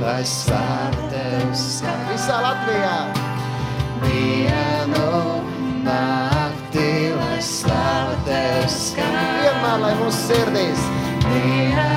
lai slavu tev skan. Visā Latvijā. Dienu naktī, lai slavu tev skan. Vienmēr, lai mūsu sirdīs. Dienu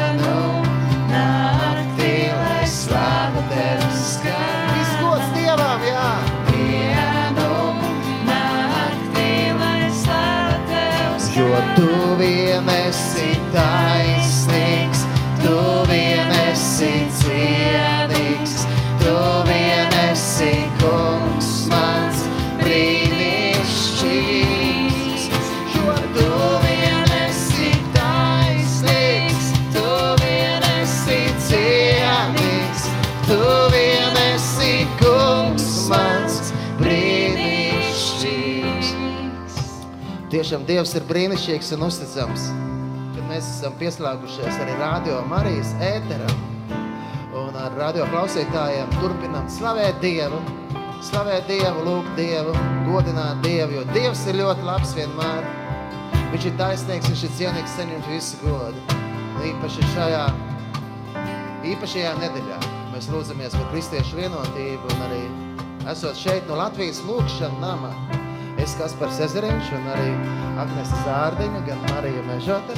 Tiešām Dievs ir brīnišķīgs un uzticams, kad mēs esam pieslēgušies arī radio Marijas ēteram. Un ar radio klausītājiem turpinām slavēt Dievu, slavēt Dievu, lūgt Dievu, godināt Dievu, jo Dievs ir ļoti labs vienmēr. Viņš ir taisnīgs, viņš ir cienīgs, saņemt visu godu. Īpaši šajā, īpašajā nedēļā mēs lūdzamies par kristiešu vienotību un arī esot šeit no Latvijas lūkšana nama. Es Kaspars Ezeriņš un arī Agnese Zārdiņa, gan Marija Mežota.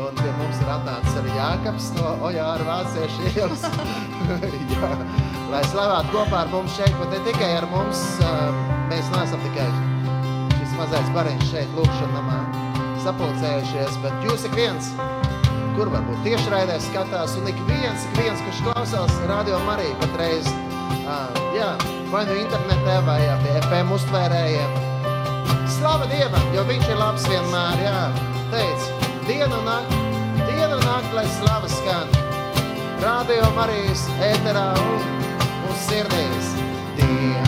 Un pie mums ir atnācis arī Jākaps no Ojāra Vāciešu ielas. Jā, lai slavētu kopā ar mums šeit, bet ne tikai ar mums. Mēs neesam tikai šis mazais bariņš šeit lūkšana namā sapulcējušies, bet jūs ik viens, kur varbūt tiešraidē skatās, un ik viens, ik viens, kurš klausās radio Mariju patreiz, jā, vai nu internetē, vai pie FM uztvērējiem. Slava Dievam, jo viņš ir labs vienmēr, jā. Teic, dienu un nakti, dienu un nakti, lai slava skan. Radio Marijas ēterā un mūsu sirdīs. Dienu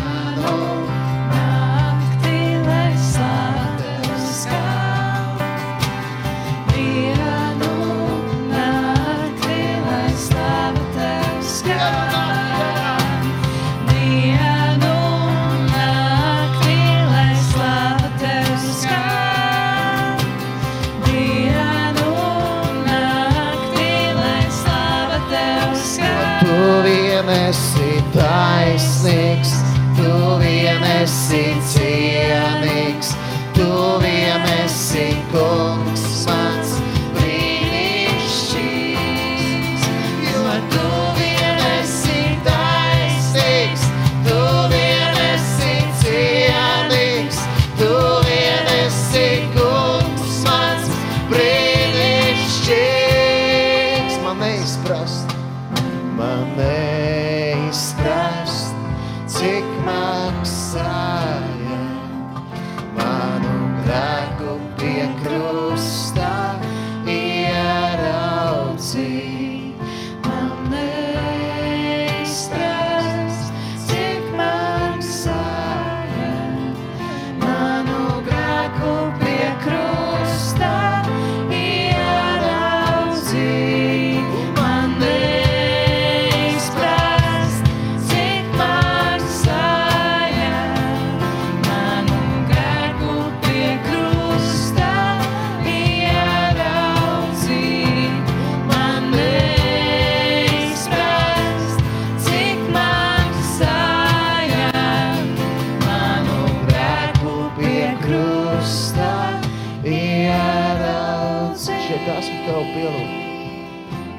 esmu tev pielūgt.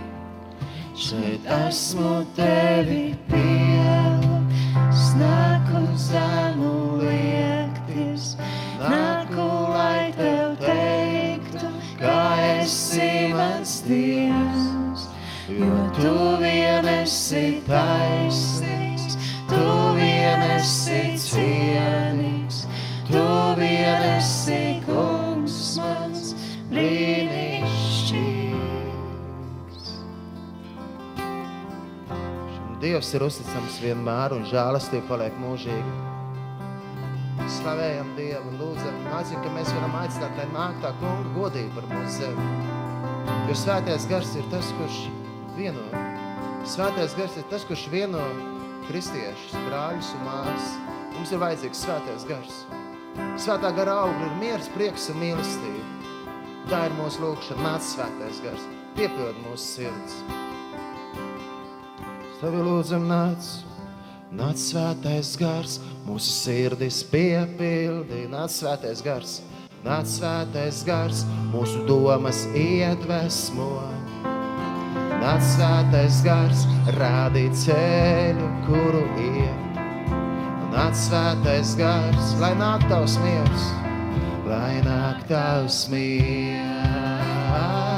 Šeit esmu tevi Dievs ir uzticams vienmēr un žēlastība paliek mūžīgi. Slavējam Dievu un lūdzam, aicinu, ka mēs varam aicināt, lai nāk tā kunga godība par mūsu zemi. Jo svētais gars ir tas, kurš vieno. Svētais gars ir tas, kurš vieno kristiešus, brāļus un māsas. Mums ir vajadzīgs svētais gars. Svētā gara augļa ir miers, prieks un mīlestība. Tā ir mūsu lūkšana, nāc svētais gars, piepild mūsu sirds. Tevi lūdzam nāc, nāc svētais gars, mūsu sirdis piepildi, nāc svētais gars, nāc svētais gars, mūsu domas iedvesmo. Nāc svētais gars, rādi ceļu, kuru iet. Nāc svētais gars, lai nāk tavs miers, lai nāk tavs miers.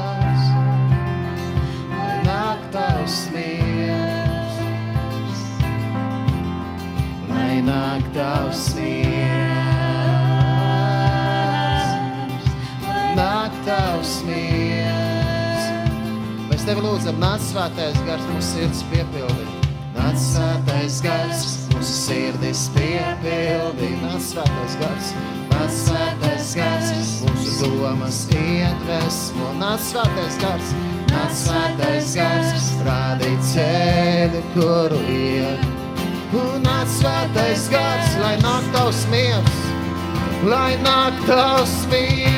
Lai nāk tavs miers, nāk tavs miers. Mēs tevi lūdzam, nāc svētais gars, mūsu sirds piepildi. Nāc svētais gars, mūsu sirdis piepildi. Nāc svētais gars, nāc svētais gars, mūsu domas iedvesmo. Nāc svētais gars, nāc svētais gars, rādi ceļu, kuru iet. Un nāc svētais gars, lai nāk tavs miers, lai nāk tavs miers.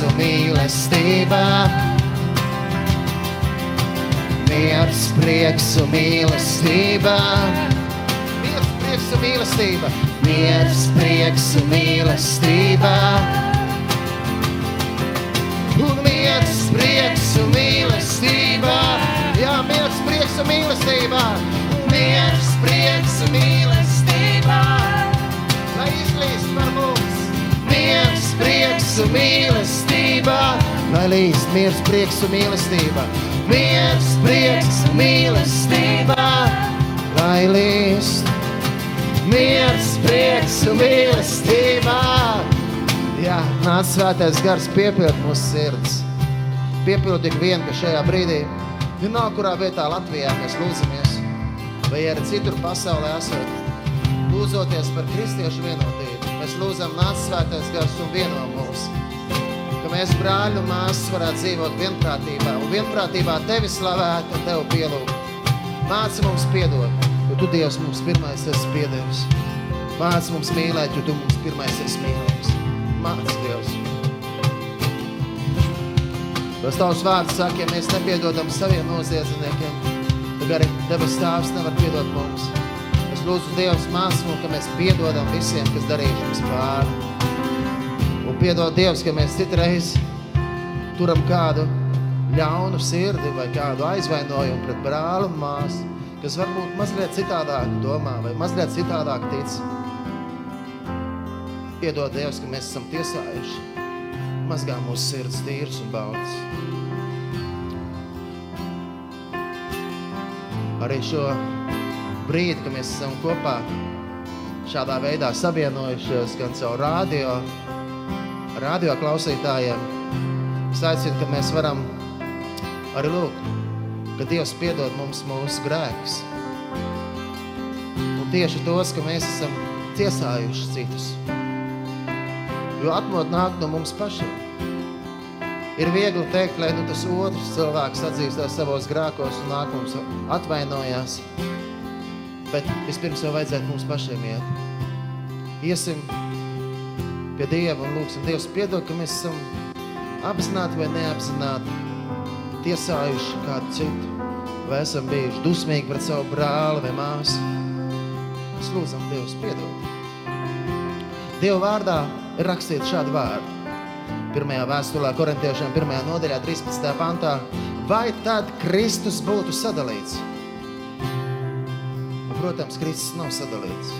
Un mīlestībā. Miers, prieks un mīlestība. Miers, prieks un mīlestība. Miers, prieks un mīlestība. Un miers, prieks un mīlestība. Jā, miers, prieks un mīlestība. Miers, prieks un mīlestība. Lai izlīst par mums. Miers, prieks un mīlestība. Lai līst miers, prieks un mīlestība. Miers, prieks un mīlestība. Lai līst miers, prieks un mīlestība. Jā, nāc svētais gars piepild mūsu sirds. Piepild ik vienu, ka šajā brīdī, vienalga, kurā vietā Latvijā mēs lūdzamies, vai arī citur pasaulē esat, lūdzoties par kristiešu vienotību. Mēs lūdzam, nāc svētais gars un vieno mūs. Ka mēs brāļi un māsas varētu dzīvot vienprātībā un vienprātībā tevi slavēt un tevi pielūgt. Māci mums piedot, jo tu Dievs mums pirmais esi piedevis. Māci mums mīlēt, jo tu mums pirmais esi mīlējis. Māci Dievs. Tas tavs vārds saka, ja mēs nepiedodam saviem noziedzniekiem, tad arī debes tēvs nevar piedot mums. Lūdzu Dievs māci mums, ka mēs piedodam visiem, kas darījuši mums pāri. Un piedod Dievs, ka mēs citreiz turam kādu ļaunu sirdi vai kādu aizvainojumu pret brāli un māsu, kas varbūt mazliet citādāk domā vai mazliet citādāk tic. Piedod Dievs, ka mēs esam tiesājuši. Mazgā mūsu sirds tīrs un baudas. Arī šo brīdi, kad mēs esam kopā šādā veidā savienojušies gan caur radio, radio klausītājiem, es aicinu, ka mēs varam arī lūgt, ka Dievs piedod mums mūsu grēkus. Un tieši tos, ka mēs esam tiesājuši citus. Jo atmod nāk no mums pašiem. Ir viegli teikt, lai nu tas otrs cilvēks atzīstās savos grākos un nāk mums atvainojās. Bet vispirms jau vajadzētu mums pašiem iet. Iesim pie Dieva un lūksim Dievs piedod, ka mēs esam apzināti vai neapzināti tiesājuši kādu citu. Vai esam bijuši dusmīgi pret savu brāli vai māsu. Mēs lūdzam Dievs piedod. Dieva vārdā ir rakstīts šādi vārdi. Pirmajā vēstulē korintiešiem, pirmajā nodaļā, 13. pantā. Vai tad Kristus būtu sadalīts? Protams, Kristus nav sadalīts.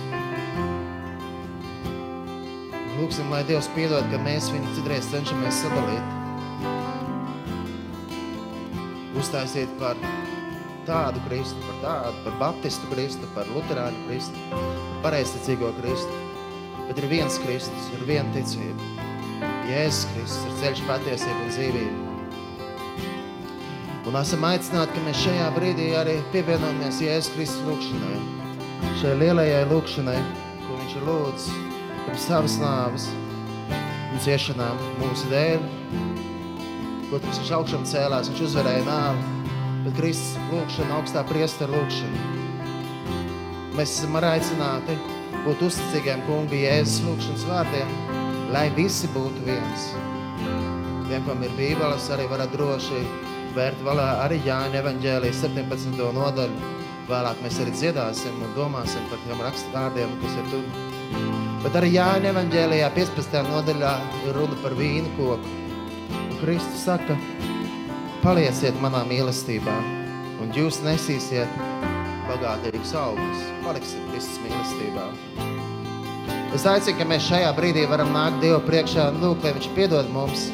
Lūksim, lai Dievs piedod, ka mēs viņu citreiz cenšamies sadalīt. Uztaisīt par tādu Kristu, par tādu, par baptistu Kristu, par luterāņu Kristu, par pareizticīgo Kristu. Bet ir viens Kristus, ir viena ticība. Jēzus Kristus ir ceļš, patiesība un dzīvība. Un esam aicināti, ka mēs šajā brīdī arī pievienojamies Jēzus Kristus lūkšanai. Šai lielajai lūkšanai, ko viņš ir lūdzis pirms savas nāves. un ciešanām mūsu dēļ. Protams, viņš augšām cēlās, viņš uzvarēja nāvi, bet Kristus lūkšana, augstā priestara lūkšana. Mēs esam ar aicināti būt uzticīgiem kungi Jēzus lūkšanas vārdiem, lai visi būtu viens. Tiem, kam ir bībeles, arī varat droši vērt valā arī Jāņa evaņģēlijas 17. nodaļu. Vēlāk mēs arī dziedāsim un domāsim par tiem rakstu vārdiem, kas ir tur. Bet arī Jāņa evaņģēlijā 15. nodaļā ir runa par vīnu koku. Un Kristus saka, palieciet manā mīlestībā, un jūs nesīsiet bagātīgus augus. Paliksim Kristus mīlestībā. Es aicinu, ka mēs šajā brīdī varam nākt Dievu priekšā un lūgt, lai Viņš piedod mums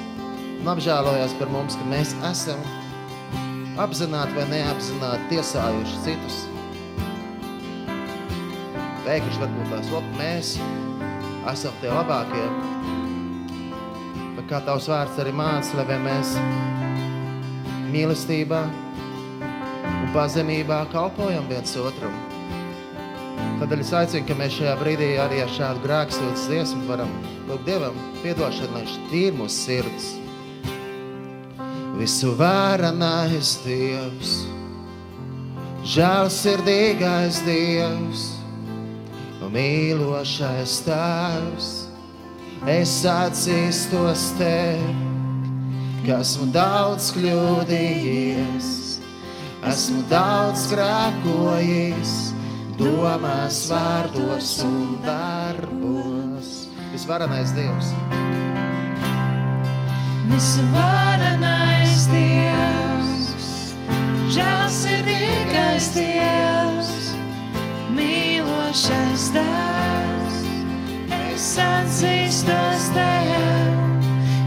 un apžēlojās par mums, ka mēs esam apzināti vai neapzināti tiesājuši citus. Teikuši varbūt tās, ot, mēs esam tie labākie. Bet kā tavs vārds arī māca, lai mēs mīlestībā un pazemībā kalpojam viens otram. Tādēļ es aicinu, ka mēs šajā brīdī arī ar šādu grēksūtas dziesmu varam lūgt Dievam piedošanu, lai viņš tīr mūsu sirds. Visu varenais Dievs, žēlsirdīgais Dievs mīlošais Tēvs. Es atzīstos Tev, ka esmu daudz kļūdījies, esmu daudz grēkojis, domās, vārdos un darbos. Visvarenais Dievs, Visvarenais Dievs, žēlsirdīgais Dievs, mīlošais Tēvs, es atzīstos Tev,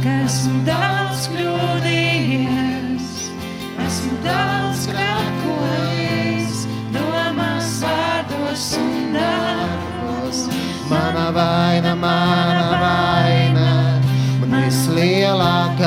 ka esmu daudz kļūdījies, esmu daudz grēkojis, domās, vārdos un darbos. mana vaina, mana vaina, man vislielākā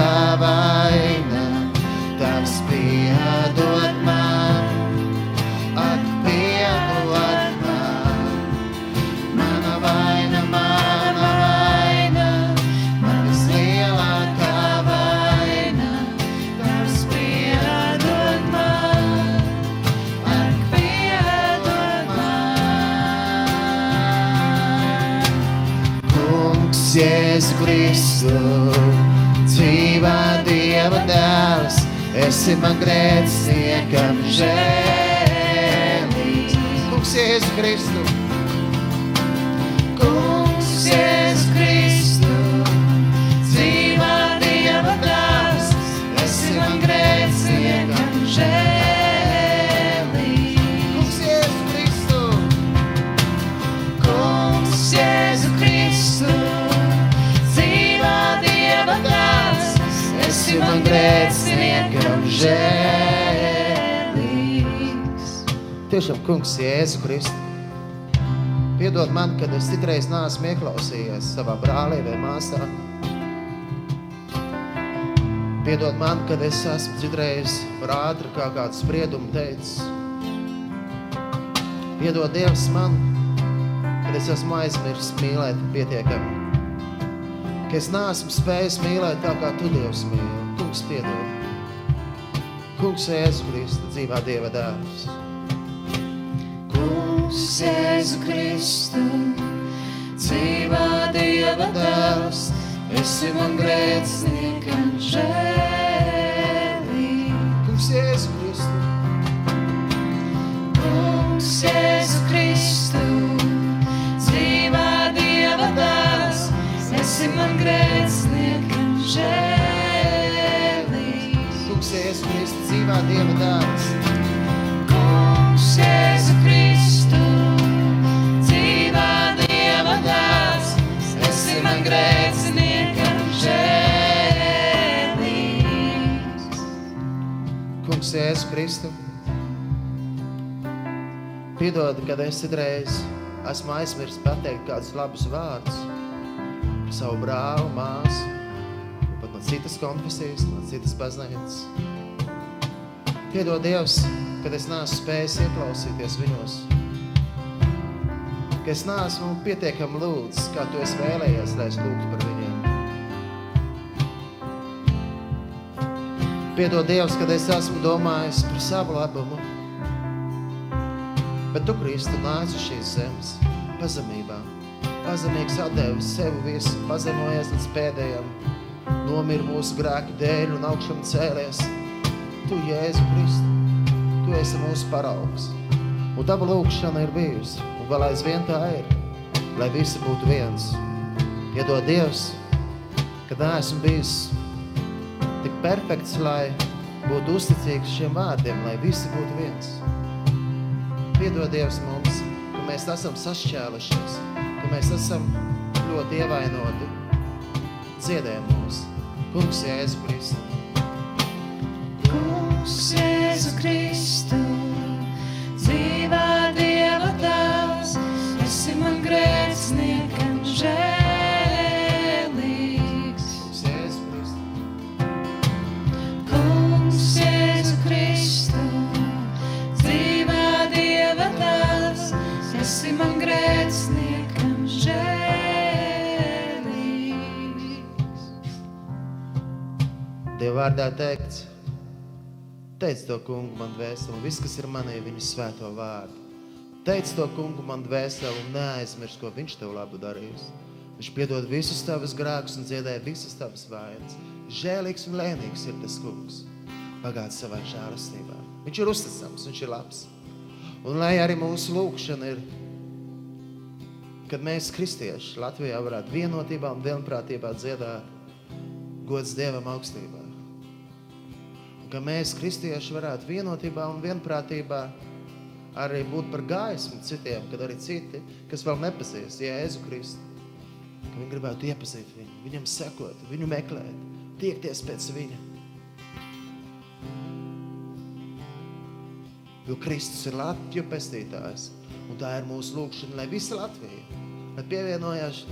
esi man grēciniekam žēlīgs. Kungs, Jēzu Kristu, tiešām Kungs, Jēzu Kristu. Piedod man, kad es citreiz neesmu ieklausījies savā brālī vai māsā. Piedod man, kad es esmu citreiz par ātri kā kādu spriedumu teicis. Piedod Dievs man, kad es esmu aizmirsis mīlēt pietiekami. Ka es neesmu spējis mīlēt tā, kā Tu Dievs mīli. Kungs, piedod. Kungs, Jēzu Kristu, dzīvā Dieva dēls. Kungs, Jēzu Kristu, dzīvā Dieva dēls, esi man grēciniekam žēlīgs. Kungs, Jēzu Kristu, Kungs, Jēzu Kristu, dzīvā Dieva dēls, esi man grēciniekam žēlīgs. Kungs, Jēzu Kristu, dzīvā Dieva dēls. Kungs, Jēzu Kristu, Kungs, Jēzu Kristu, piedod, kad es citreiz esmu aizmirsis pateikt kādus labus vārdus par savu brāli, māsu, pat no citas konfesijas, no citas baznīcas. Piedod Dievs, kad es neesmu spējis ieklausīties viņos. Ka es neesmu pietiekami lūdzis, kā Tu esi vēlējies, lai es lūgtu par viņiem. Piedod Dievs, kad es esmu domājis par savu labumu. Bet tu, Kristu, nāc uz šīs zemes pazemībā. Pazemīgs atdevis sevi visu, pazemojies līdz pēdējam. Nomir mūsu grēku dēļ un augšam cēlies. Tu, Jēzu Kristu, tu esi mūsu paraugs. Un tava lūkšana ir bijusi, un vēl aizvien tā ir, lai visi būtu viens. Piedod Dievs, ka neesmu bijis perfekts, lai būtu uzticīgs šiem vārdiem, lai visi būtu viens. Piedod Dievs mums, ka mēs esam sašķēlušies, ka mēs esam ļoti ievainoti. Dziedē mūs, Kungs Jēzu Kristu. Kungs Jēzu Kristu, Dieva vārdā teikts, teic to kungu man dvēseli, un viss, kas ir manī, viņa svēto vārdu. Teic to kungu man dvēseli un neaizmirs, ko viņš tev labu darījis. Viņš piedod visus tavus grēkus un dziedē visas tavas vainas. Žēlīgs un lēnīgs ir tas kungs. Pagāds savā žēlastībā. Viņš ir uzticams, viņš ir labs. Un lai arī mūsu lūkšana ir, kad mēs kristieši Latvijā varētu vienotībā un vienprātībā dziedāt gods Dievam augstībā. Ka mēs, kristieši, varētu vienotībā un vienprātībā arī būt par gaismu citiem, kad arī citi, kas vēl nepazīst Jēzu Kristu, ka viņi gribētu iepazīt viņu, viņam sekot, viņu meklēt, tiekties pēc viņa. Jo Kristus ir Latviju pestītājs, un tā ir mūsu lūkšana, lai visa Latvija, lai pievienojās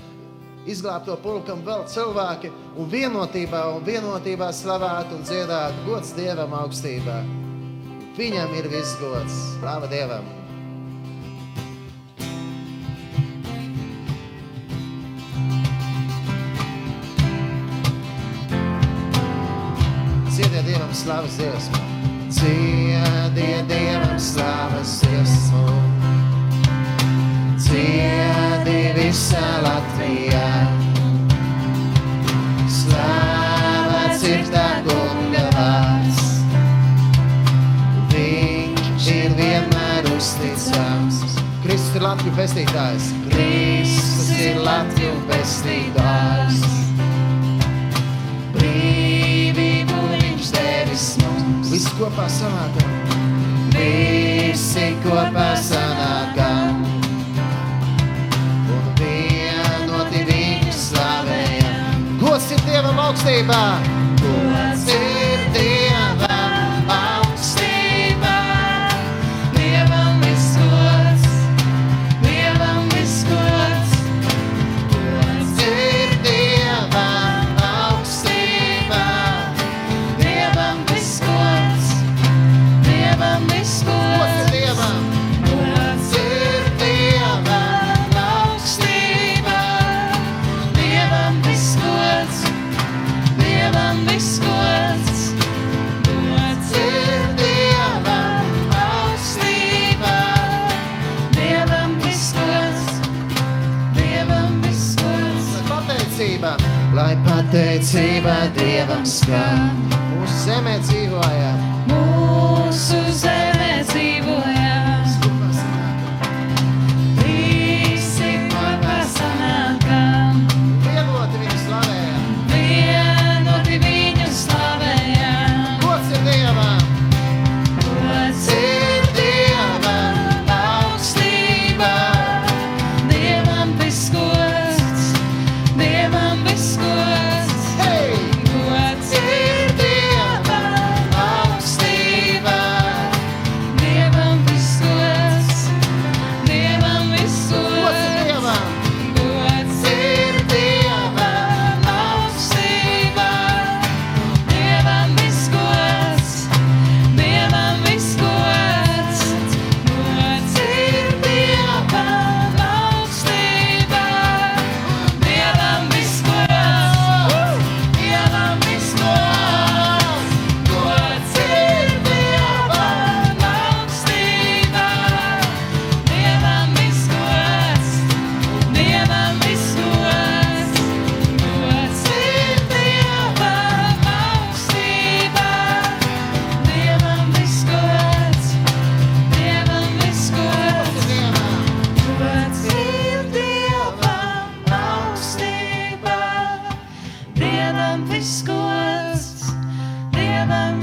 izglābto pulkam vēl cilvēki un vienotībā un vienotībā slavētu un dziedātu gods Dievam augstībā. Viņam ir viss gods. Slava Dievam! Dziediet Dievam slavas dziesmu. Dziediet Dievam slavas dziesmu. Visā Latvijā. Slāvāts ir tā kunga vārds. Viņš ir vienmēr uzticams. Kristus ir Latviju pestītājs. Kristus ir Latviju pestītājs. Brīvību viņš devis mums. Visi kopā sanākam. Visi kopā sanākam. Ir Dievam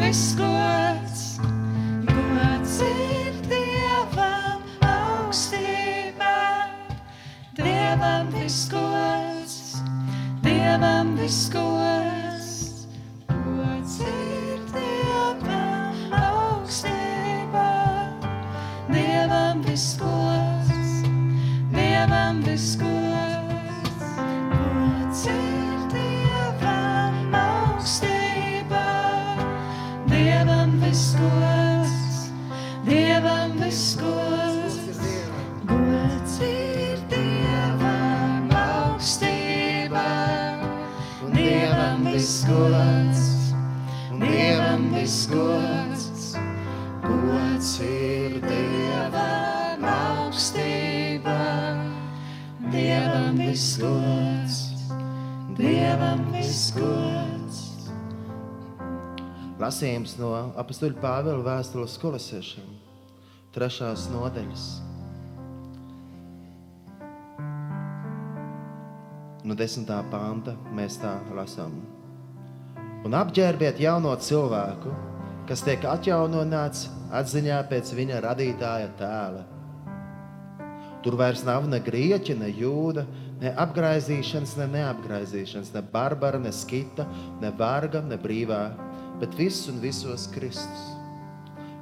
viss gods, gods ir Dievam augstībā. Dievam viss gods, Dievam viss gods, gods ir Dievam augstībā. Dievam viss gods, Dievam viss gods. Lasījums no apustuļa Pāvila vēstules kolosiešiem, trešās nodaļas. No desmitā panta mēs tā lasām. Un apģērbiet jauno cilvēku, kas tiek atjaunots atziņā pēc viņa radītāja tēla. Tur vairs nav ne grieķa, ne jūda, ne apgaizīšanas, ne neapgaizīšanas, ne barbara, ne skita, ne varga, ne brīvā, bet viss un visos Kristus.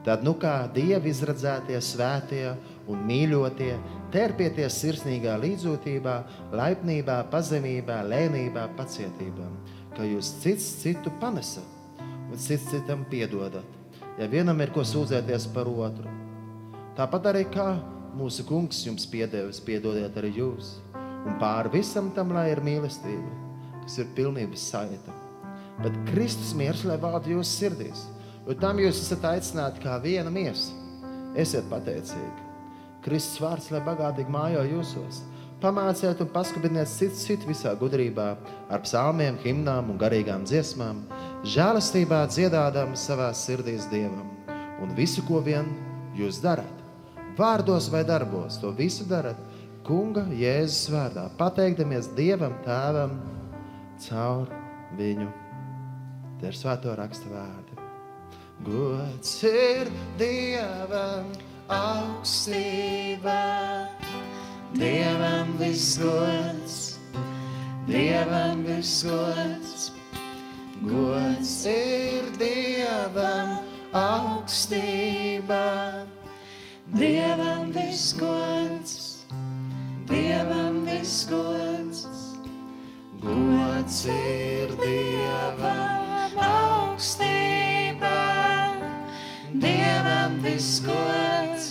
Tad, nu kā dievi izradzētie, svētie un mīļotie, terpieties sirsnīgā līdzjūtībā, laipnībā, pazemībā, lēnībā, pacietībā, ka jūs cits citu panesat un cits citam piedodat, ja vienam ir ko sūdzēties par otru. Tāpat arī kā mūsu kungs jums piedevis, piedodiet arī jūs. Un pāri visam tam, lai ir mīlestība, kas ir pilnības saita. Bet Kristus miers, lai valda jūsu sirdīs, jo tam jūs esat aicināti kā viena miesa. Esiet pateicīgi. Kristus vārds, lai bagātīgi mājo jūsos. Pamāciet un paskatieties citu, citu visā gudrībā, ar psalmiem, himnām un garīgām dziesmām, žēlastībā dziedādām savā sirdīs Dievam. Un visu, ko vien jūs darat, vārdos vai darbos, to visu darat Kunga Jēzus vārdā, pateikdamies Dievam, Tēvam, caur viņu. Tie ir svēto raksta vārdi. Gods ir Dievam augstībā, Dievam visgods, Dievam visgods, gods. Ir Dievam augstībā, Dievam visgods, Dievam visgods, gods ir Dievam augstībā, Dievam visgods,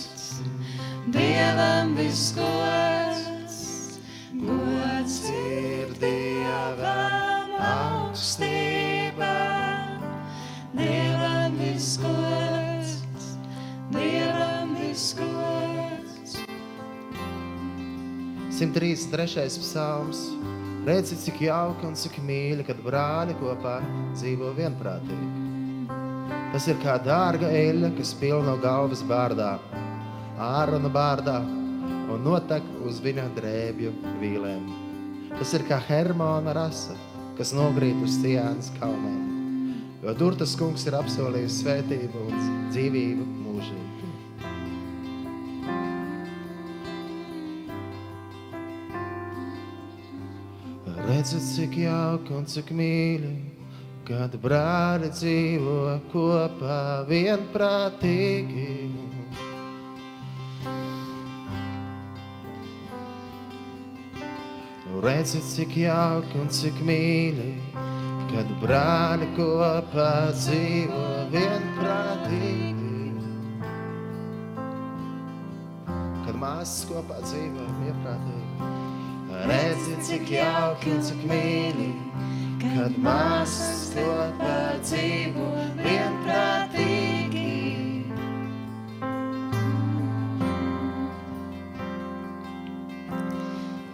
Dievam visgods, gods ir Dievam augstībā, Dievam visgods, Dievam visgods. 133. psalms. Redzi, cik jauki un cik mīļi, kad brāļi kopā dzīvo vienprātīgi. Tas ir kā dārga eļļa, kas pilna no galvas bārdā, ārona bārdā un notek uz viņa drēbju vīlēm. Tas ir kā Hermona rasa, kas nogrīt uz Cijānas kalniem. Jo tur tas kungs ir apsolījis svētību un dzīvību mūžīgi. Redzi, cik jauki un cik mīļi, kad brāļi dzīvo kopā vienprātīgi. Redzi, cik jauki un cik mīļi, kad brāļi kopā dzīvo vienprātīgi. Kad māsas kopā dzīvo vienprātīgi. Redzi, cik jauki un cik mīļi, kad māsas kopā dzīvo vienprātīgi.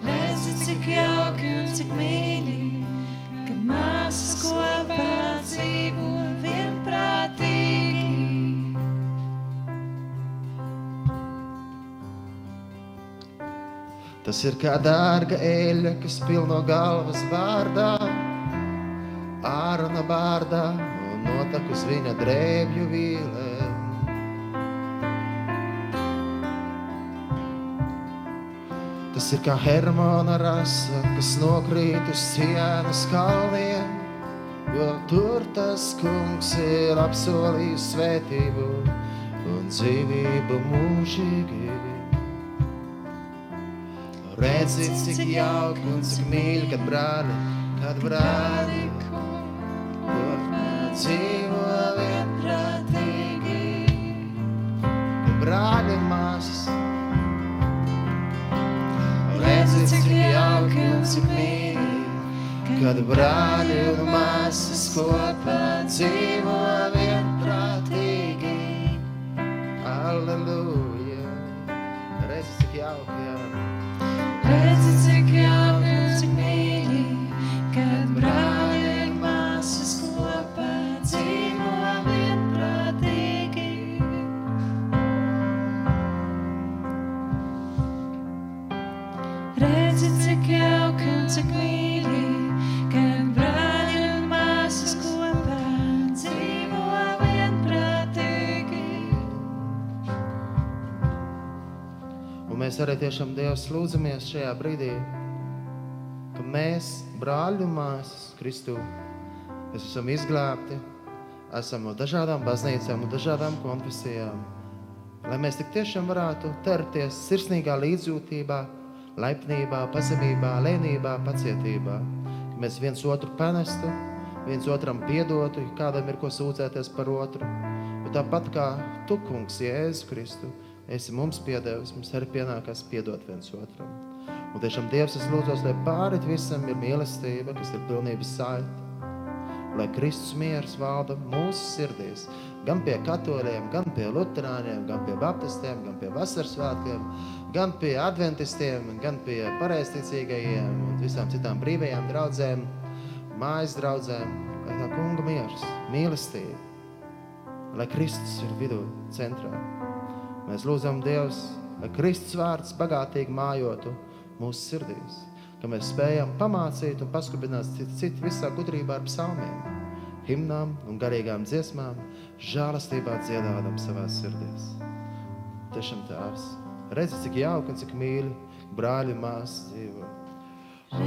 Redzi, cik jauki un cik mīļi, Tas ir kā dārga eļļa, kas pilno galvas bārdā, ārona bārdā un notek uz viņa drēbju vīlēm. Tas ir kā Hermona rasa, kas nokrīt uz sienas kalniem, jo tur tas kungs ir apsolījis svētību un dzīvību mūžīgi. Redzi, cik jauki un cik mīļi, kad brāli, kad brāli kopā dzīvo vienprātīgi. Kad brāļi un māsas, redzi, cik jauki un cik mīļi, kad brāļi un māsas kopā dzīvo vienprātīgi. Alleluja! Redzi, cik jauki, jā. Arī tiešām Dievs lūdzamies šajā brīdī, ka mēs, brāļi un māsas Kristū, mēs esam izglābti, esam no dažādām baznīcām, no dažādām konfesijām, lai mēs tik tiešām varētu terties sirsnīgā līdzjūtībā, laipnībā, pazemībā, lēnībā, pacietībā, ka mēs viens otru panestu, viens otram piedotu, ja kādam ir ko sūdzēties par otru. Bet tāpat kā tu, kungs, Jēzus Kristu, esi mums piedevis, mums arī pienākās piedot viens otram. Un tiešām Dievs, es lūdzos, lai pārit visam ir mīlestība, kas ir pilnības saita. Lai Kristus miers valda mūsu sirdīs, gan pie katoļiem, gan pie luterāņiem, gan pie baptistiem, gan pie vasaras svētkiem, gan pie adventistiem, gan pie pareizticīgajiem un visām citām brīvajām draudzēm, mājas draudzēm, lai tā kunga miers, mīlestība, lai Kristus ir vidū centrā. Mēs lūdzam Dievs, lai Kristus vārds bagātīgi mājotu mūsu sirdīs, ka mēs spējam pamācīt un paskubināt citu, citu visā gudrībā ar psalmiem, himnām un garīgām dziesmām, žālastībā dziedādam savās sirdīs. Tiešām tēvs, redzi, cik jauki un cik mīļi brāļi māsas dzīvo.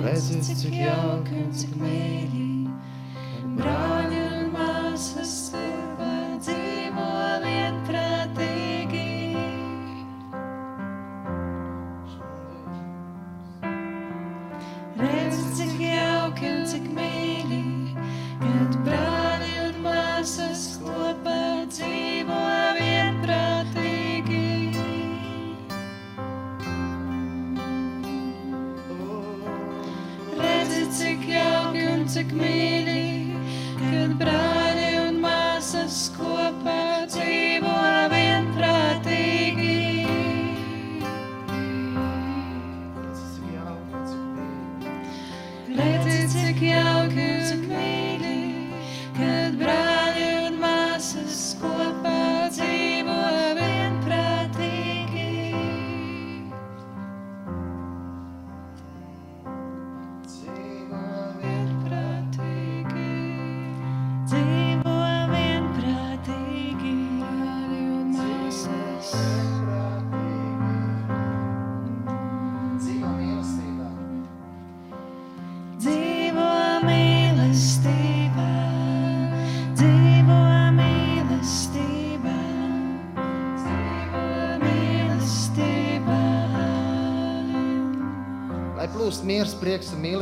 Redzi, cik jauki un cik mīļi, brāļi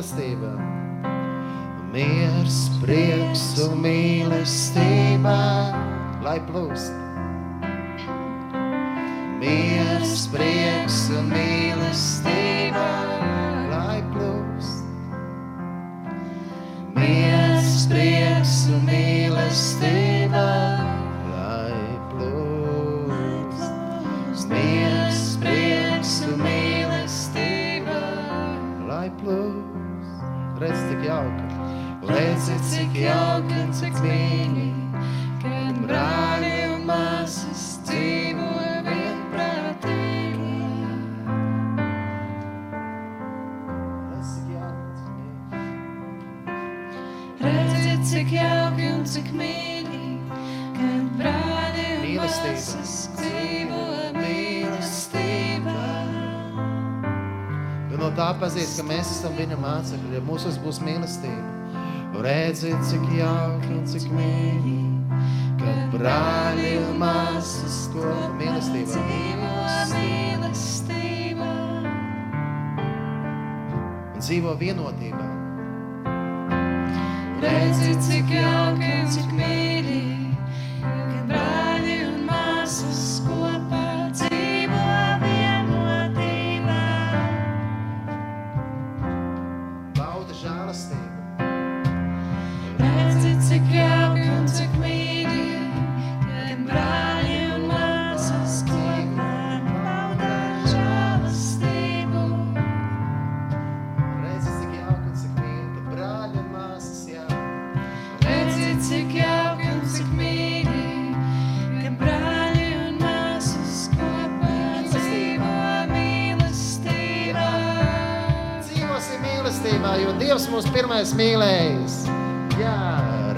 prieks pazīs, ka mēs esam viņa mācekļi, ja mūsos būs mīlestība. Redzi, cik jauki un cik mīļi, kad brāļi un māsas kopā mīlestībā. mīlestībā. Dzīvo vienotībā. Redzi, cik jauki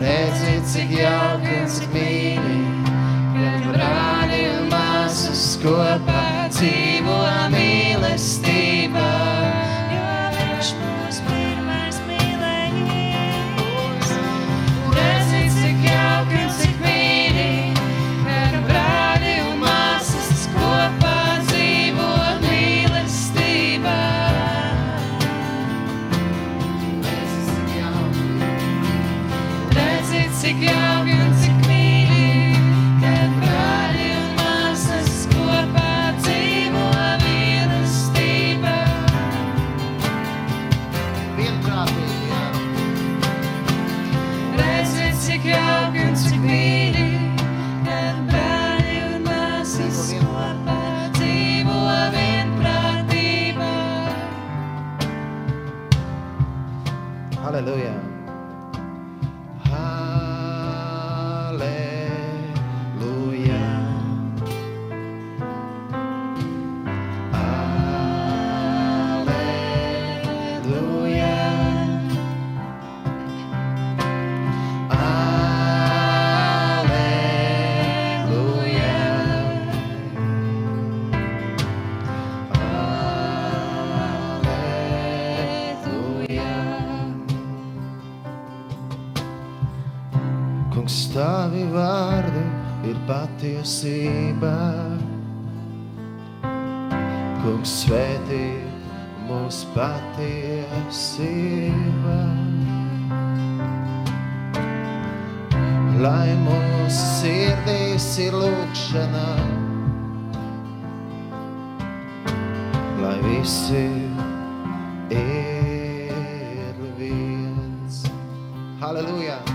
redzi, cik jauki un cik mīļi, kad brāļi un māsas kopā patiesība. Kungs, svētī mūsu patiesība. Lai mūsu sirdīs ir lūkšana, lai visi ir viens. Halleluja!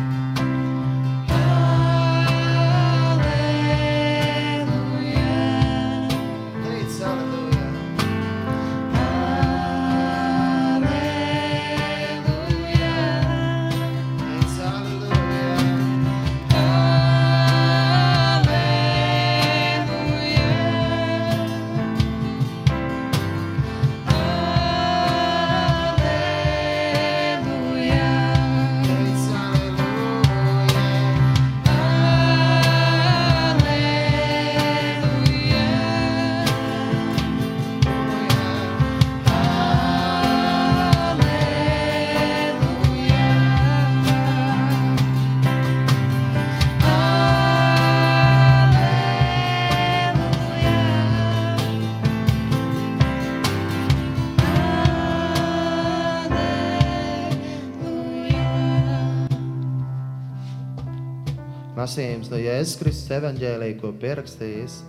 Lasījums no Jēzus Kristus evaņģēlī, ko pierakstījis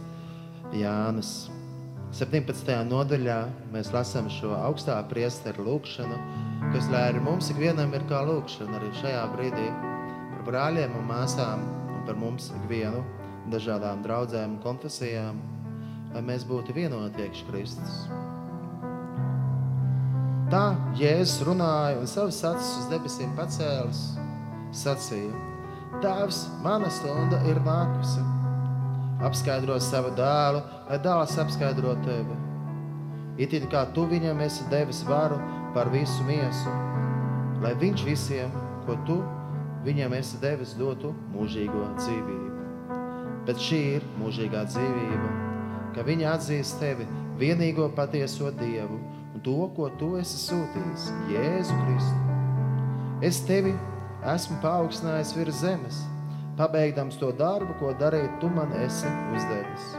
Jānis. 17. nodaļā mēs lasām šo augstā priesteru lūkšanu, kas lai arī mums ikvienam ir kā lūkšana arī šajā brīdī par brāļiem un māsām un par mums ikvienu dažādām draudzēm un konfesijām, lai mēs būtu vienoti iekš Kristus. Tā Jēzus runāja un savus acis uz debesīm pacēlis, sacīja: Tēvs, mana stunda ir nākusi. Apskaidro savu dēlu, lai dēls apskaidro tevi. It kā tu viņam esi devis varu par visu miesu, lai viņš visiem, ko tu viņam esi devis, dotu mūžīgo dzīvību. Bet šī ir mūžīgā dzīvība, ka viņi atzīst tevi vienīgo patieso Dievu un to, ko tu esi sūtījis, Jēzu Kristu. Es tevi esmu paaugstinājis virs zemes, pabeigdams to darbu, ko darīt tu man esi uzdevis.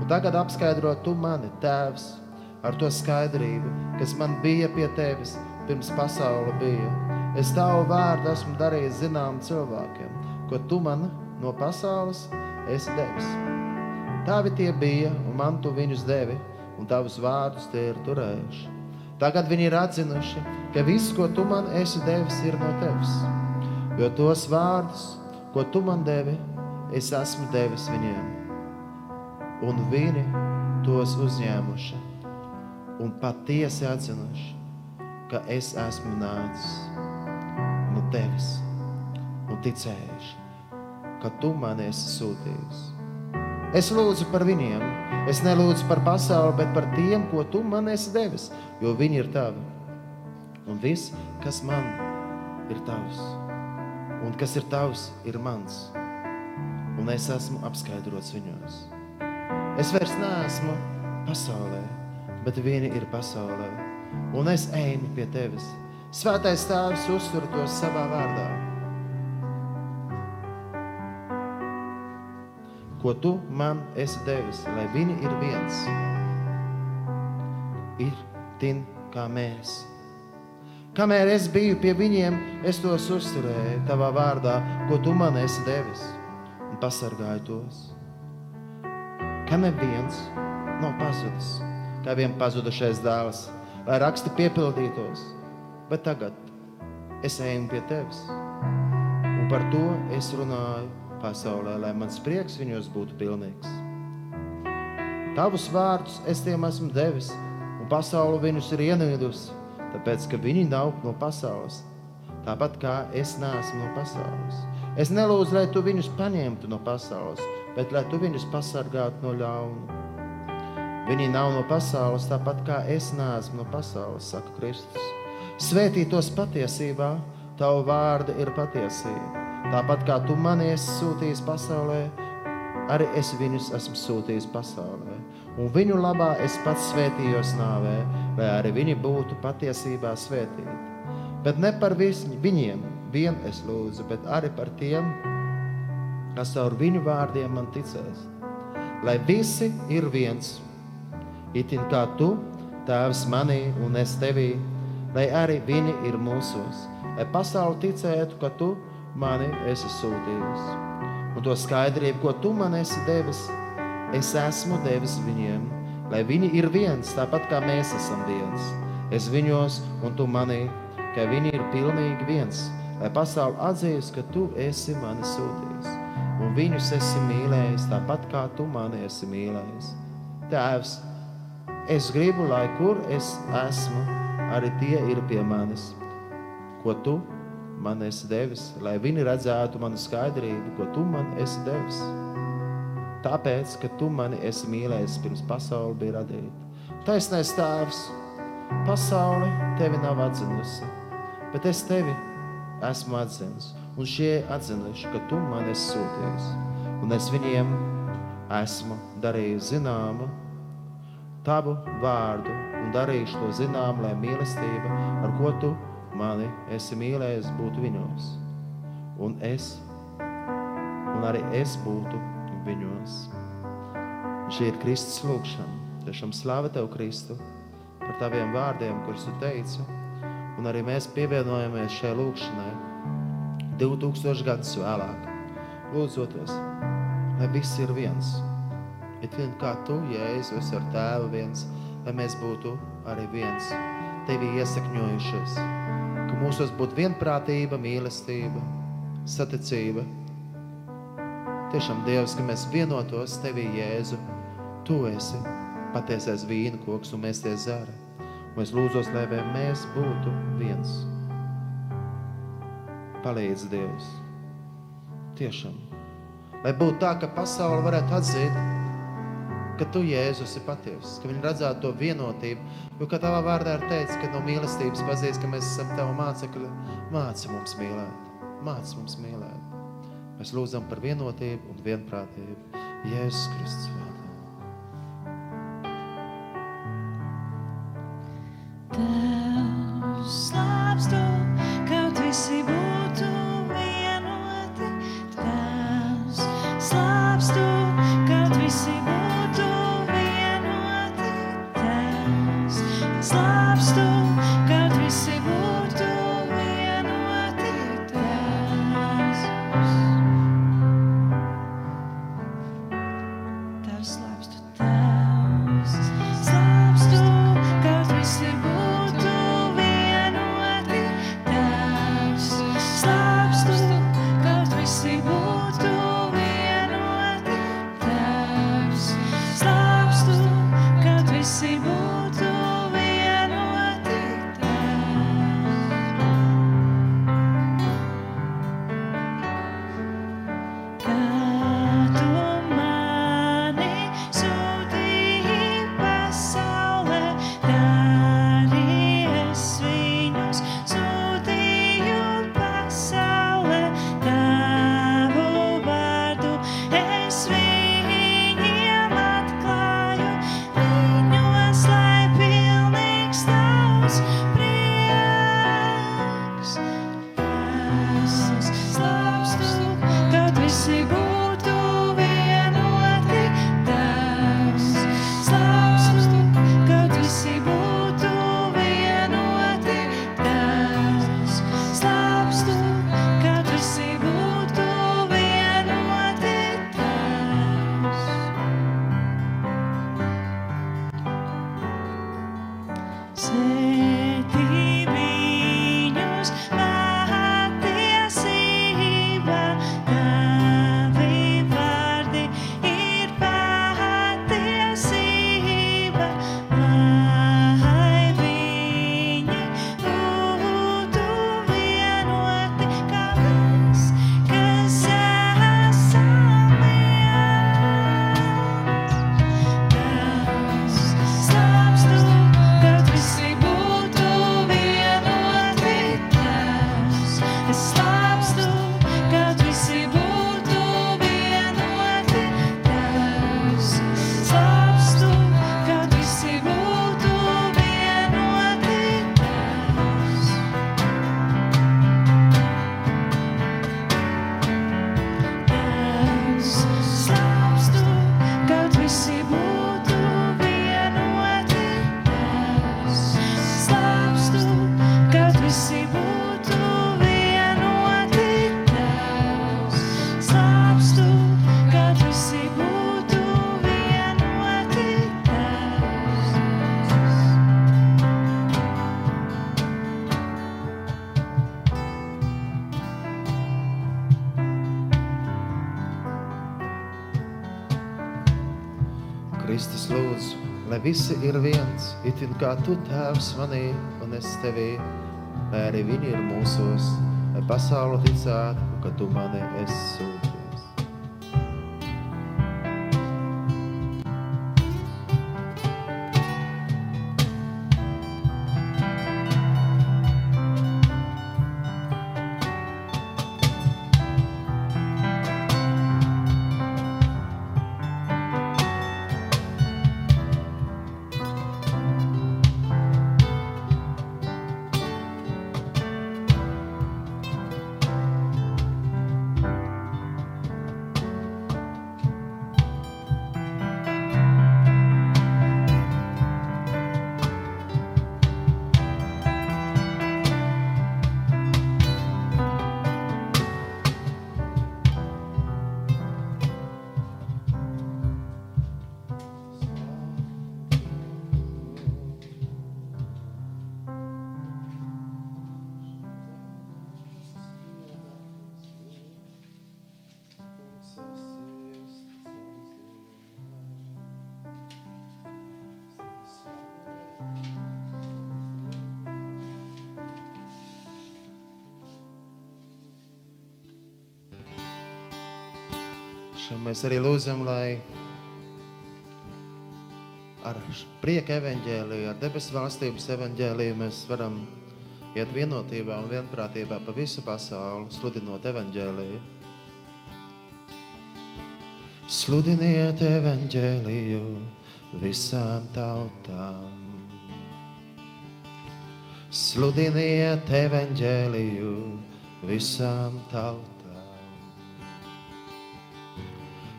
Un tagad apskaidro tu mani, Tēvs, ar to skaidrību, kas man bija pie tevis pirms pasaule bija. Es tavu vārdu esmu darījis zinām cilvēkiem, ko tu man no pasaules esi devis. Tavi tie bija, un man tu viņus devi, un tavus vārdus tie ir turējuši. Tagad viņi ir atzinuši, ka viss, ko tu man esi devis, ir no tevis. Jo tos vārdus, ko tu man devi, es esmu devis viņiem. Un viņi tos uzņēmuši un patiesi atzinuši, ka es esmu nācis no tevis un ticējuši, ka tu man esi sūtījis. Es lūdzu par viņiem, es nelūdzu par pasauli, bet par tiem, ko tu man esi devis, jo viņi ir tavi. Un viss, kas man ir tavs, un kas ir tavs, ir mans. Un es esmu apskaidrots viņos. Es vairs neesmu pasaulē, bet viņi ir pasaulē. Un es eju pie tevis. Svētais Tēvs uztur tos savā vārdā. Ko tu man esi devis, lai viņi ir viens. Ir tin kā mēs. Kamēr es biju pie viņiem, es tos uzturēju tavā vārdā, ko tu man esi devis, un pasargāju tos. Ka neviens nav pazudis, kā vien pazudušais dēls, lai raksti piepildītos, bet tagad es eju pie tevis, un par to es runāju pasaulē, lai mans prieks viņos būtu pilnīgs. Tavus vārdus es tiem esmu devis, un pasaule viņus ir ienīdusi tāpēc ka viņi nav no pasaules. Tāpat kā es neesmu no pasaules. Es nelūdzu, lai tu viņus paņemtu no pasaules, bet lai tu viņus pasargātu no ļauna. Viņi nav no pasaules, tāpat kā es neesmu no pasaules, saka Kristus. Svētī tos patiesībā, tavu vārdu ir patiesība. Tāpat kā tu mani esi sūtījis pasaulē, arī es viņus esmu sūtījis pasaulē un viņu labā es pats svētījos nāvē, lai arī viņi būtu patiesībā svētīti. Bet ne par vis, viņiem vien es lūdzu, bet arī par tiem, kas caur viņu vārdiem man ticēs. Lai visi ir viens, itin kā tu, Tēvs manī un es tevī, lai arī viņi ir mūsos, lai pasauli ticētu, ka tu mani esi sūtījis. Un to skaidrību, ko tu man esi devis, es esmu devis viņiem, lai viņi ir viens, tāpat kā mēs esam viens. Es viņos un tu manī, ka viņi ir pilnīgi viens, lai pasauli atzīst, ka tu esi mani sūtījis. Un viņus esi mīlējis, tāpat kā tu mani esi mīlējis. Tēvs, es gribu, lai kur es esmu, arī tie ir pie manis. Ko tu man esi devis, lai viņi redzētu manu skaidrību, ko tu man esi devis tāpēc, ka tu mani esi mīlējis pirms pasaule bija radīta. Taisnais tēvs, pasaule tevi nav atzinusi, bet es tevi esmu atzinis. Un šie atzinuši, ka tu mani esi sūtījis. Un es viņiem esmu darījis zināmu tavu vārdu un darīšu to zinām, lai mīlestība, ar ko tu mani esi mīlējis, būtu viņos. Un es, un arī es būtu viņos. Šī ir Kristus lūgšana. Tiešām slāva Tev, Kristu, par Taviem vārdiem, kurus Tu teici. Un arī mēs pievienojamies šai lūgšanai 2000 gadus vēlāk. Lūdzoties, lai viss ir viens. Bet vien kā Tu, Jēzus, ar Tēvu viens, lai mēs būtu arī viens, Tevi iesakņojušies. Ka mūsos būtu vienprātība, mīlestība, saticība, Tiešām, Dievs, ka mēs vienotos Tevī, Jēzu. Tu esi patiesais vīna koks un mēs tie zara. Un es lūdzos, lai mēs būtu viens. Palīdz, Dievs. Tiešām. Lai būtu tā, ka pasaule varētu atzīt, ka Tu, Jēzus, ir patiesas, ka viņi redzētu to vienotību. Jo, kā Tavā vārdā ir teicis, ka no mīlestības pazīst, ka mēs esam Tava mācekļi, māci mums mīlēt. Māci mums mīlēt. Mēs lūdzam par vienotību un vienprātību Jēzus Kristus vārdā. visi kā tu tēvs manī un es tevī, lai arī viņi ir mūsos, lai pasauli ticētu, ka tu mani esi Šodien mēs arī lūdzam, lai ar prieka evaņģēliju, ar debesu valstības evaņģēliju mēs varam iet vienotībā un vienprātībā pa visu pasauli, sludinot evaņģēliju. Sludiniet evaņģēliju visām tautām. Sludiniet evaņģēliju visām tautām.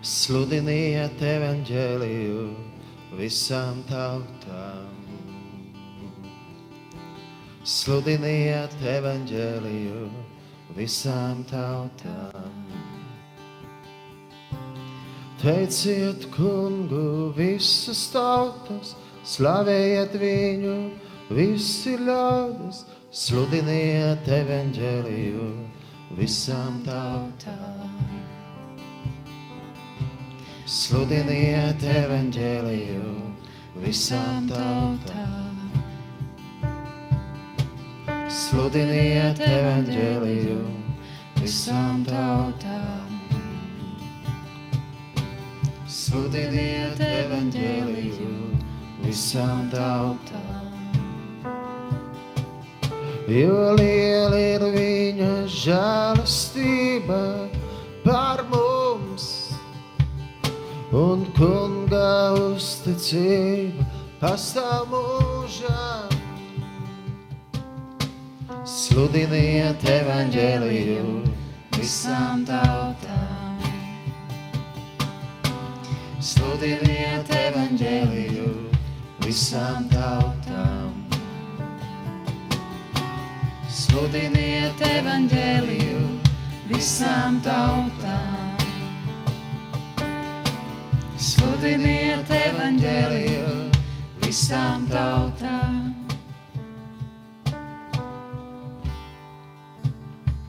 Sludiniet evaņģēliju visām tautām. Sludiniet evaņģēliju visām tautām. Teiciet kungu visas tautas, slavējiet viņu visi ļaudis, sludiniet evaņģēliju visām tautām. Sludiniet evaņģēliju visām tautām. Sludiniet evaņģēliju visām tautām. Sludiniet evaņģēliju visām tautām. Jo liela ir viņa žēlastība par mums, un kunga uzticība pastāv mūžām. Sludiniet evaņģēliju visām tautām. Sludiniet evaņģēliju visām tautām. Sludiniet evaņģēliju visām tautām. Sludiniet evaņģēliju visām tautām.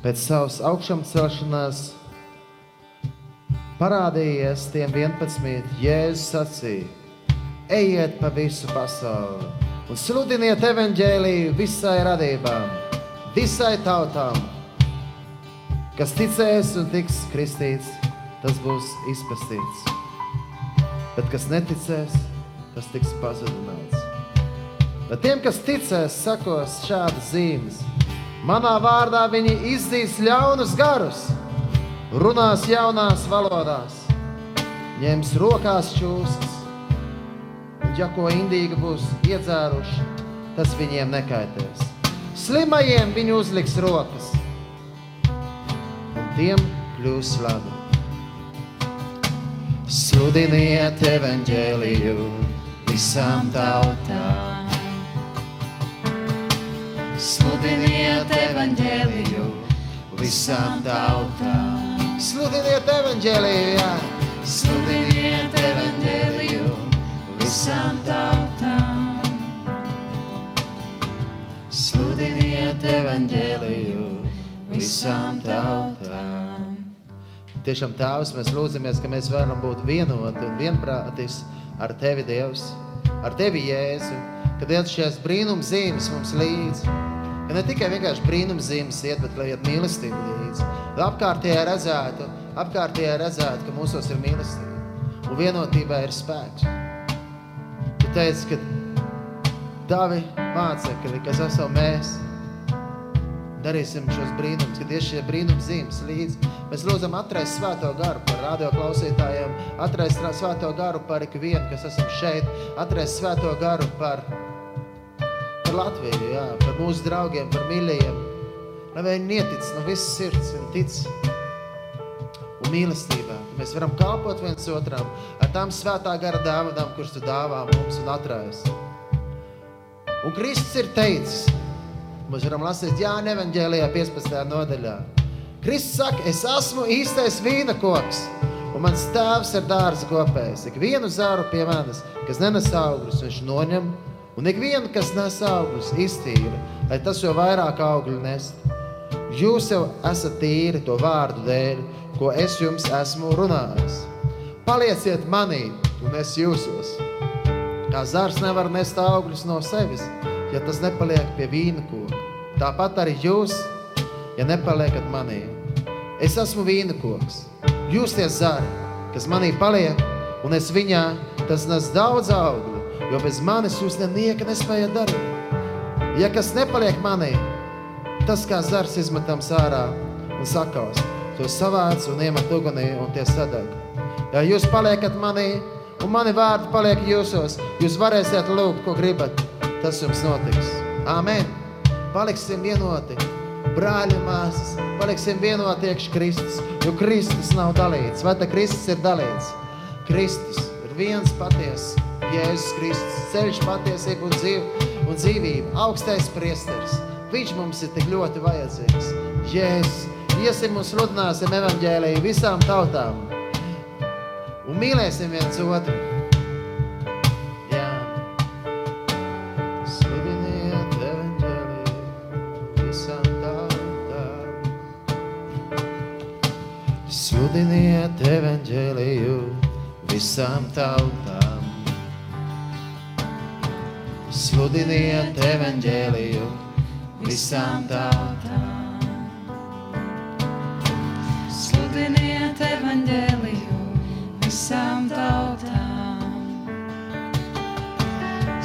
Pēc savas augšām celšanās parādījies tiem 11. Jēzus sacīja: Ejiet pa visu pasauli un sludiniet evaņģēliju visai radībām, visai tautām. Kas ticēs un tiks kristīts, tas būs izpestīts. Bet kas neticēs, tas tiks pazudināts. Bet tiem, kas ticēs, sakos šādas zīmes. Manā vārdā viņi izdzīs ļaunus garus, runās jaunās valodās, ņems rokās čūskas. Un, ja ko indīgi būs iedzēruši, tas viņiem nekaitēs. Slimajiem viņi uzliks rokas, un tiem kļūs labi. Sludiniet evaņģēliju visām tautām. Sludiniet evaņģēliju visām tautām. Sludiniet evaņģēliju, jā. Sludiniet evaņģēliju visām tautām. Sludiniet evaņģēliju visām tautām. Tiešām Tēvs, mēs lūdzamies, ka mēs varam būt vienoti un vienprātis ar Tevi, Dievs, ar Tevi, Jēzu, ka Dievs šajās brīnumzīmes mums līdzi, ka ne tikai vienkārši brīnumzīmes iet, bet lai iet mīlestība līdzi. Lai apkārtējā redzētu, apkārtējā redzētu, ka mūsos ir mīlestība un vienotībā ir spēks. Tu teici, ka tavi mācekļi, kas esam mēs, darīsim šos brīnumus, kad ir šie brīnums zīmes līdzi. Mēs lūdzam atrast svēto garu par radio klausītājiem, atrast svēto garu par ikvienu, kas esam šeit, atrast svēto garu par, par Latviju, jā, par mūsu draugiem, par mīļajiem. Lai viņi nietic no visas sirds un tic un mīlestībā, ka mēs varam kalpot viens otram ar tām svētā gara dāvanām, kuras tu dāvā mums un atrājas. Un Kristus ir teicis, Mēs varam lasīt Jāņa evanģēlijā 15. nodaļā. Kristus saka, es esmu īstais vīna koks, un mans tēvs ir dārza kopējs. Ik vienu zāru pie manis, kas nenes augļus, viņš noņem, un ik vienu, kas nes augļus, iztīra, lai tas jau vairāk augļu nest. Jūs jau esat tīri to vārdu dēļ, ko es jums esmu runājis. Palieciet manī, un es jūsos. Kā zars nevar nest augļus no sevis, ja tas nepaliek pie vīna koka. Tāpat arī jūs, ja nepaliekat manī. Es esmu vīna koks. Jūs tie zari, kas manī paliek, un es viņā, tas nes daudz augļu, jo bez manis jūs nenieka nespējat darīt. Ja kas nepaliek manī, tas kā zars izmetams ārā un sakaus, to savāc un iemet ugunī un tie sadeg. Ja jūs paliekat manī, un mani vārdi paliek jūsos, jūs varēsiet lūgt, ko gribat, tas jums notiks. Āmen! Paliksim vienoti, brāļi māsas, paliksim vienoti iekš Kristus, jo Kristus nav dalīts. Vai tā Kristus ir dalīts? Kristus ir viens paties, Jēzus Kristus, ceļš patiesība un, dzīv, un dzīvība, augstais priesteris. Viņš mums ir tik ļoti vajadzīgs. Jēzus, iesim un sludināsim evaņģēliju visām tautām un mīlēsim viens otru. Sludiniet evaņģēliju visām tautām. Sludiniet evaņģēliju visām tautām. Sludiniet evaņģēliju visām tautām.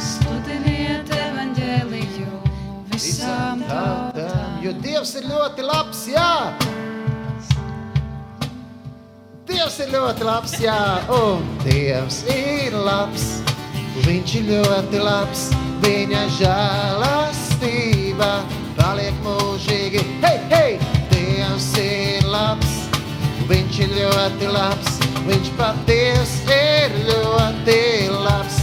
Sludiniet evaņģēliju visām tautām. Jo Dievs ir ļoti labs, jā! Dievs ir ļoti labs, jā, un Dievs ir labs. Viņš ir ļoti labs, viņa žēlastība paliek mūžīgi. Hei, hei! Dievs ir labs, viņš ir ļoti labs, viņš paties ir ļoti labs.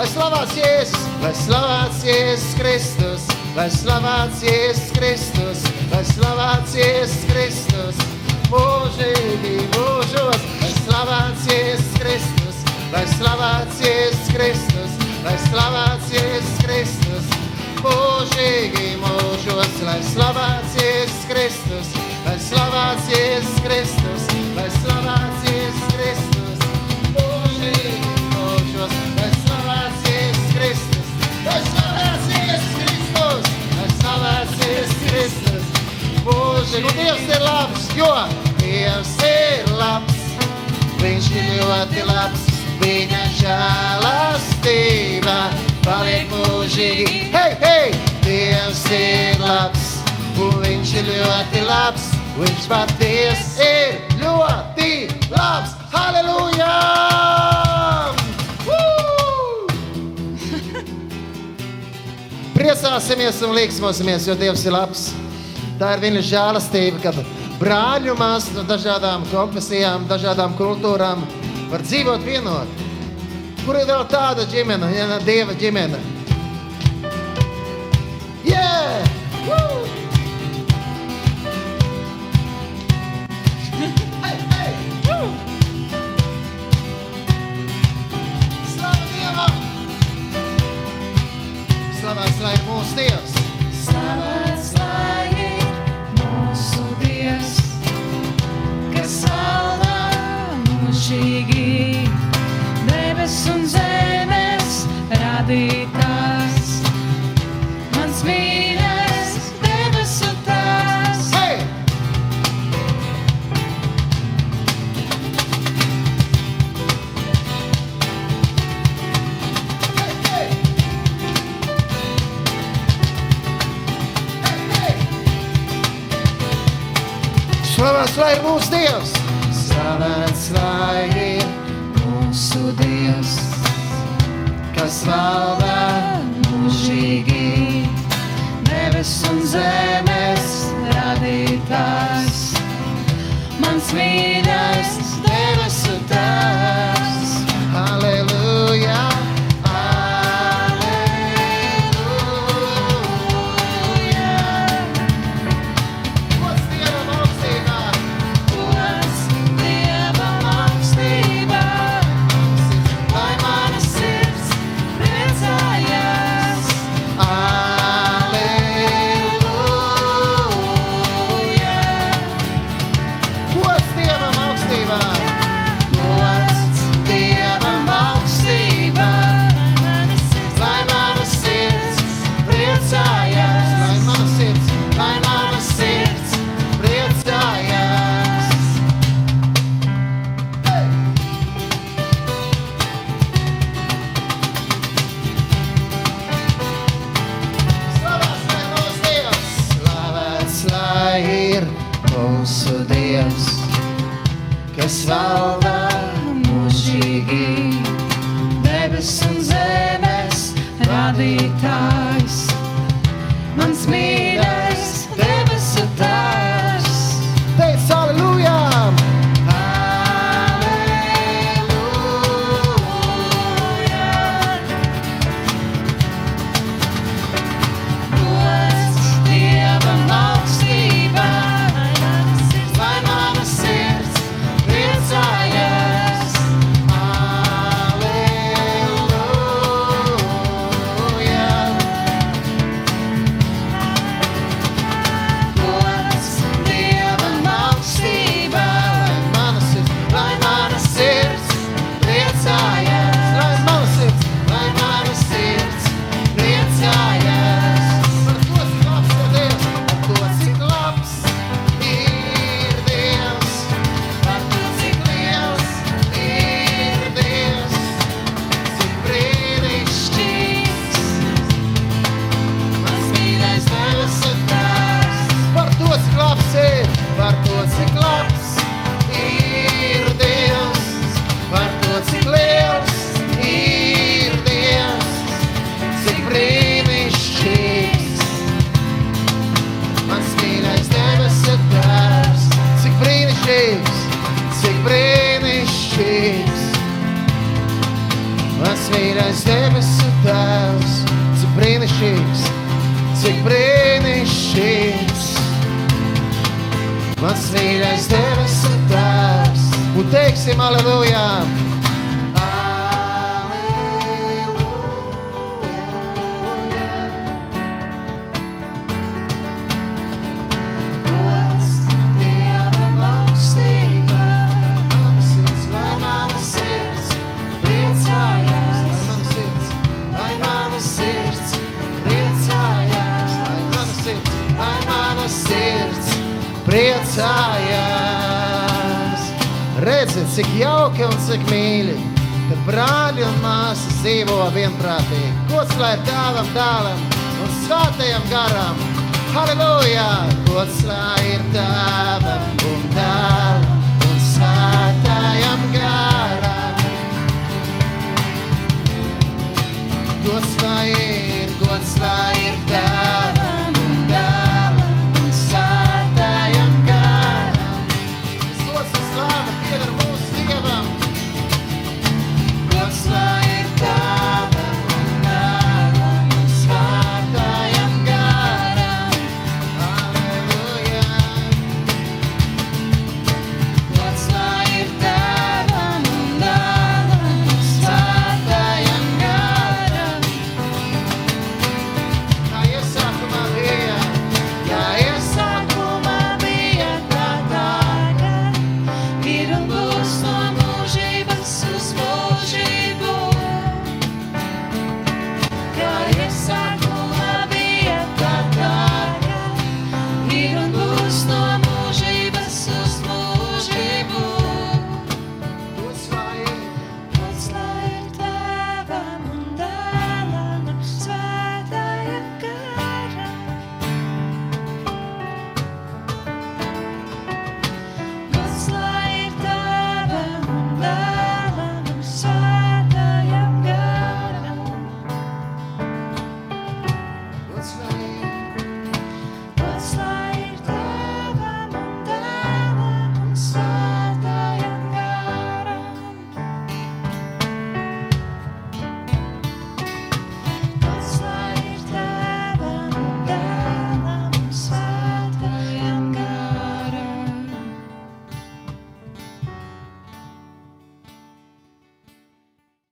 Lai slavēts Jēzus, lai slavēts Jēzus Kristus, lai slavēts Jēzus Kristus, lai slavēts Jēzus Kristus, mūžīgi mūžos, lai slavēts Jēzus Kristus, lai slavēts Jēzus Kristus, lai slavēts Jēzus Kristus, mūžīgi mūžos, lai slavēts Jēzus Kristus, lai slavēts Jēzus Kristus, lai slavēts Jēzus Kristus, mūžīgi mūžos, lai slavēts Jēzus Kristus, lai slavēts Jēzus Kristus, lai slavēts Jēzus Kristus, mūžīgi. Un Dievs ir labs, jo Dievs ir labs, Viņš ir ļoti labs, viņa žēlastība paliek mūžīgi. Hei, hei! Dievs ir labs, un viņš ir ļoti labs, viņš paties ir ļoti labs. Halleluja! Woo! Priecāsimies un līksmosimies, jo Dievs ir labs. Tā ir viņa žēlastība, kad brāļumās, no dažādām konfesijām, dažādām kultūrām, var dzīvot vienot. Kur ir vēl tāda ģimene, ja ne dieva ģimene? Yeah! Woo! hey, hey! Woo! Slava Dievam! Slavēts lai mūsu Dievs! Slavēts lai mūsu Dievs! Slavēts lai ir mūsu Dievs, kas valda mūžīgi, nevis un zemes radītājs. Mans mīļais debesu tēvs. outside.